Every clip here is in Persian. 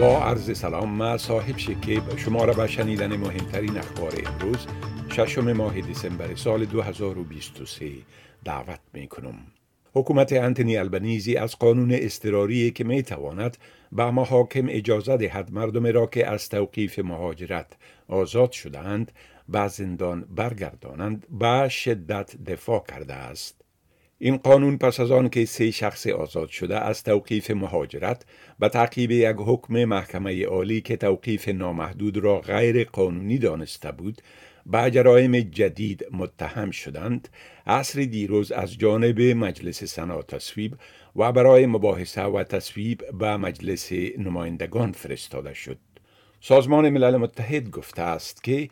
با عرض سلام ما صاحب شکیب شما را به شنیدن مهمترین اخبار امروز ششم ماه دسامبر سال 2023 دعوت می کنم. حکومت انتنی البنیزی از قانون استراری که می تواند به محاکم اجازه دهد مردم را که از توقیف مهاجرت آزاد شدند به زندان برگردانند به شدت دفاع کرده است. این قانون پس از آن که سه شخص آزاد شده از توقیف مهاجرت به تعقیب یک حکم محکمه عالی که توقیف نامحدود را غیر قانونی دانسته بود به جرایم جدید متهم شدند. عصر دیروز از جانب مجلس سنا تصویب و برای مباحثه و تصویب به مجلس نمایندگان فرستاده شد. سازمان ملل متحد گفته است که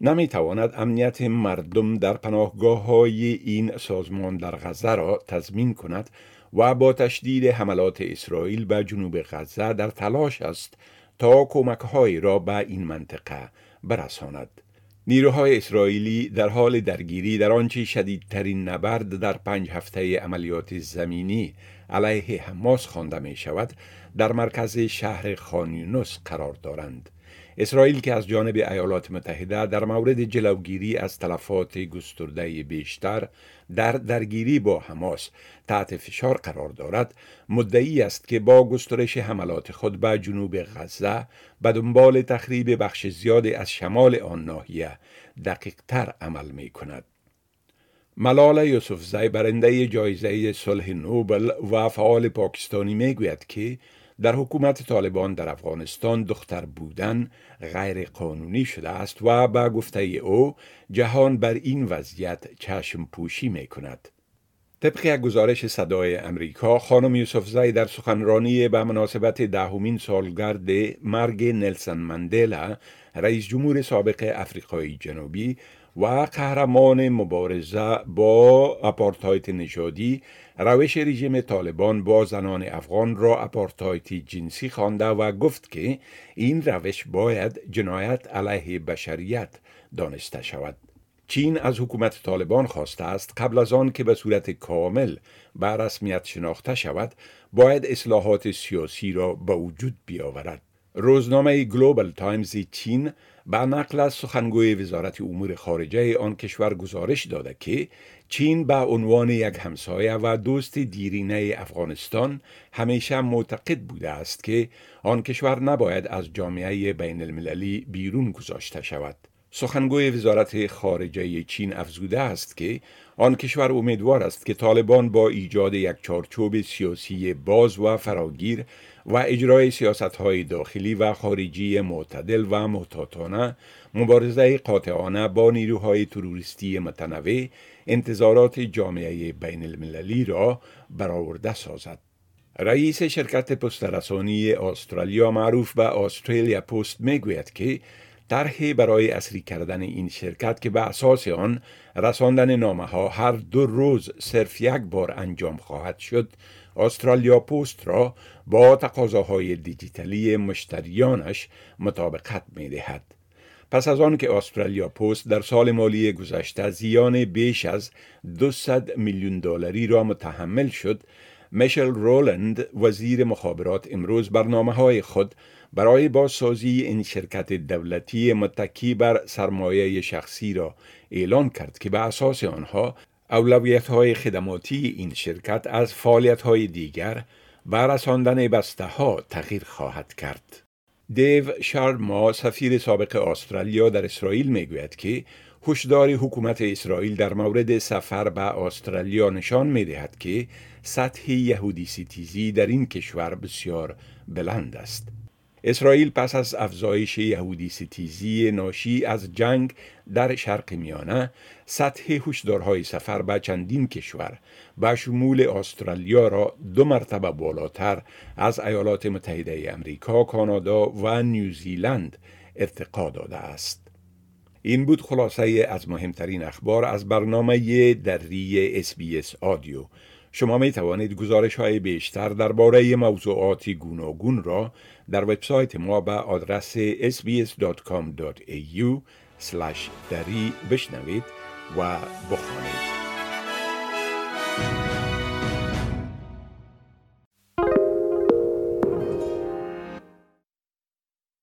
نمی تواند امنیت مردم در پناهگاه های این سازمان در غزه را تضمین کند و با تشدید حملات اسرائیل به جنوب غزه در تلاش است تا کمک را به این منطقه برساند. نیروهای اسرائیلی در حال درگیری در آنچه شدیدترین نبرد در پنج هفته عملیات زمینی علیه حماس خوانده می شود در مرکز شهر خانیونس قرار دارند. اسرائیل که از جانب ایالات متحده در مورد جلوگیری از تلفات گسترده بیشتر در درگیری با حماس تحت فشار قرار دارد مدعی است که با گسترش حملات خود به جنوب غزه به دنبال تخریب بخش زیادی از شمال آن ناحیه دقیق تر عمل می کند. ملال یوسفزی برنده جایزه صلح نوبل و فعال پاکستانی می گوید که در حکومت طالبان در افغانستان دختر بودن غیر قانونی شده است و به گفته او جهان بر این وضعیت چشم پوشی می کند. طبق یک گزارش صدای امریکا خانم یوسفزای در سخنرانی به مناسبت دهمین سالگرد مرگ نلسن مندلا رئیس جمهور سابق افریقای جنوبی و قهرمان مبارزه با اپارتایت نژادی روش رژیم طالبان با زنان افغان را اپارتایتی جنسی خوانده و گفت که این روش باید جنایت علیه بشریت دانسته شود. چین از حکومت طالبان خواسته است قبل از آن که به صورت کامل به رسمیت شناخته شود باید اصلاحات سیاسی را به وجود بیاورد. روزنامه گلوبال تایمز چین به نقل از سخنگوی وزارت امور خارجه آن کشور گزارش داده که چین به عنوان یک همسایه و دوست دیرینه افغانستان همیشه معتقد بوده است که آن کشور نباید از جامعه بین المللی بیرون گذاشته شود. سخنگوی وزارت خارجه چین افزوده است که آن کشور امیدوار است که طالبان با ایجاد یک چارچوب سیاسی باز و فراگیر و اجرای سیاست های داخلی و خارجی معتدل و محتاطانه مبارزه قاطعانه با نیروهای تروریستی متنوع انتظارات جامعه بین المللی را برآورده سازد. رئیس شرکت پسترسانی استرالیا معروف به استرالیا پست می‌گوید که طرحی برای اصری کردن این شرکت که به اساس آن رساندن نامه ها هر دو روز صرف یک بار انجام خواهد شد استرالیا پست را با تقاضاهای دیجیتالی مشتریانش مطابقت می دهد. پس از آن که استرالیا پست در سال مالی گذشته زیان بیش از 200 میلیون دلاری را متحمل شد میشل رولند وزیر مخابرات امروز برنامه های خود برای بازسازی این شرکت دولتی متکی بر سرمایه شخصی را اعلان کرد که به اساس آنها اولویت های خدماتی این شرکت از فعالیت های دیگر و رساندن بسته ها تغییر خواهد کرد. دیو شارما سفیر سابق استرالیا در اسرائیل می‌گوید که هشدار حکومت اسرائیل در مورد سفر به استرالیا نشان می دهد که سطح یهودی سیتیزی در این کشور بسیار بلند است. اسرائیل پس از افزایش یهودی ستیزی ناشی از جنگ در شرق میانه سطح هشدارهای سفر به چندین کشور به شمول استرالیا را دو مرتبه بالاتر از ایالات متحده امریکا، کانادا و نیوزیلند ارتقا داده است. این بود خلاصه از مهمترین اخبار از برنامه دری اس آدیو. شما می توانید گزارش های بیشتر درباره موضوعات گوناگون را در وبسایت ما به آدرس sbs.com.au دری بشنوید و بخوانید.